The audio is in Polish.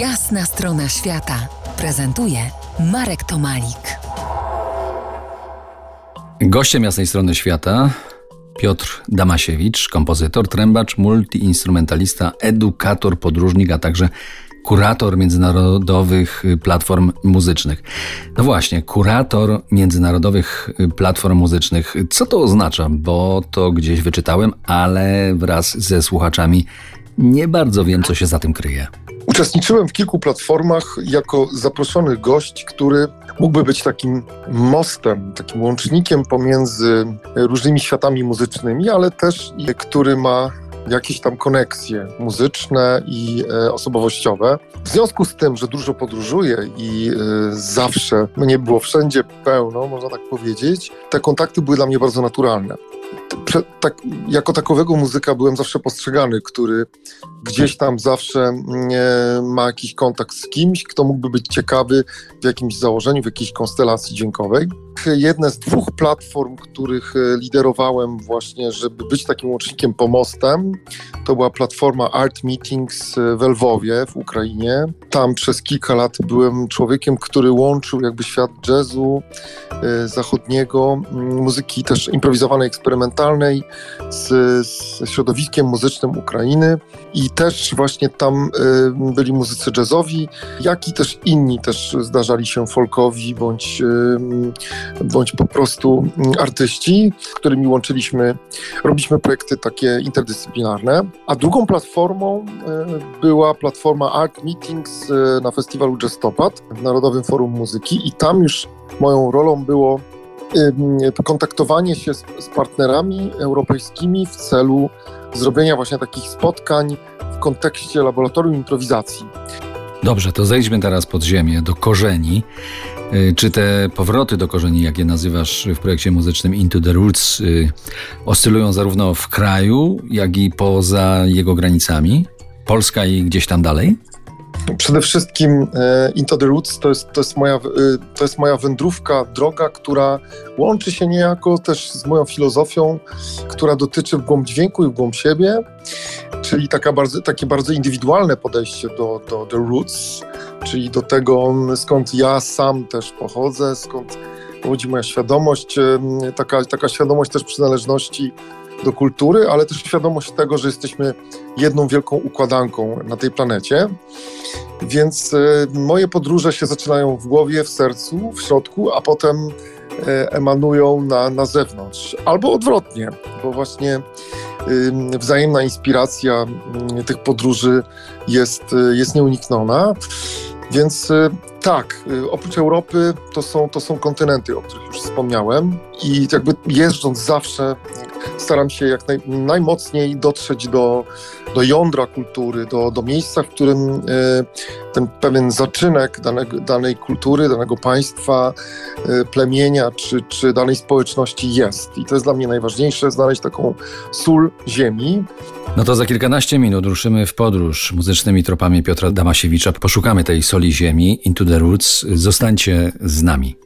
Jasna strona świata prezentuje Marek Tomalik. Gościem jasnej strony świata Piotr Damasiewicz, kompozytor, trębacz, multiinstrumentalista, edukator, podróżnik, a także kurator międzynarodowych platform muzycznych. No właśnie, kurator międzynarodowych platform muzycznych. Co to oznacza? Bo to gdzieś wyczytałem, ale wraz ze słuchaczami nie bardzo wiem, co się za tym kryje. Uczestniczyłem w kilku platformach jako zaproszony gość, który mógłby być takim mostem, takim łącznikiem pomiędzy różnymi światami muzycznymi, ale też który ma jakieś tam koneksje muzyczne i e, osobowościowe. W związku z tym, że dużo podróżuję i e, zawsze mnie było wszędzie pełno, można tak powiedzieć, te kontakty były dla mnie bardzo naturalne tak, jako takowego muzyka byłem zawsze postrzegany, który gdzieś tam zawsze mm, e, ma jakiś kontakt z kimś, kto mógłby być ciekawy w jakimś założeniu, w jakiejś konstelacji dźwiękowej. Jedne z dwóch platform, których e, liderowałem właśnie, żeby być takim łącznikiem pomostem, to była platforma Art Meetings w Lwowie w Ukrainie. Tam przez kilka lat byłem człowiekiem, który łączył jakby świat jazzu e, zachodniego, muzyki też improwizowanej, eksperymentalnej z, z środowiskiem muzycznym Ukrainy i też właśnie tam y, byli muzycy jazzowi, jak i też inni też zdarzali się folkowi bądź, y, bądź po prostu artyści, z którymi łączyliśmy, robiliśmy projekty takie interdyscyplinarne. A drugą platformą y, była platforma Art Meetings na festiwalu Jazztopad w Narodowym Forum Muzyki i tam już moją rolą było kontaktowanie się z, z partnerami europejskimi w celu zrobienia właśnie takich spotkań w kontekście laboratorium improwizacji. Dobrze, to zejdźmy teraz pod ziemię, do korzeni. Y, czy te powroty do korzeni, jak je nazywasz w projekcie muzycznym Into the Roots, y, oscylują zarówno w kraju, jak i poza jego granicami? Polska i gdzieś tam dalej? Przede wszystkim e, Into the Roots to jest, to, jest moja, e, to jest moja wędrówka, droga, która łączy się niejako też z moją filozofią, która dotyczy w głąb dźwięku i w głąb siebie, czyli taka bardzo, takie bardzo indywidualne podejście do, do The Roots, czyli do tego, skąd ja sam też pochodzę, skąd pochodzi moja świadomość, taka, taka świadomość też przynależności do kultury, ale też świadomość tego, że jesteśmy jedną wielką układanką na tej planecie. Więc e, moje podróże się zaczynają w głowie, w sercu, w środku, a potem e, emanują na, na zewnątrz. Albo odwrotnie, bo właśnie wzajemna inspiracja tych podróży jest, e, jest nieunikniona. Więc tak, oprócz Europy to są, to są kontynenty, o których już wspomniałem i jakby jeżdżąc zawsze staram się jak naj, najmocniej dotrzeć do, do jądra kultury, do, do miejsca, w którym e, ten pewien zaczynek danego, danej kultury, danego państwa, e, plemienia czy, czy danej społeczności jest. I to jest dla mnie najważniejsze, znaleźć taką sól ziemi. No to za kilkanaście minut ruszymy w podróż muzycznymi tropami Piotra Damasiewicza. Poszukamy tej soli ziemi, Into the Roots. Zostańcie z nami.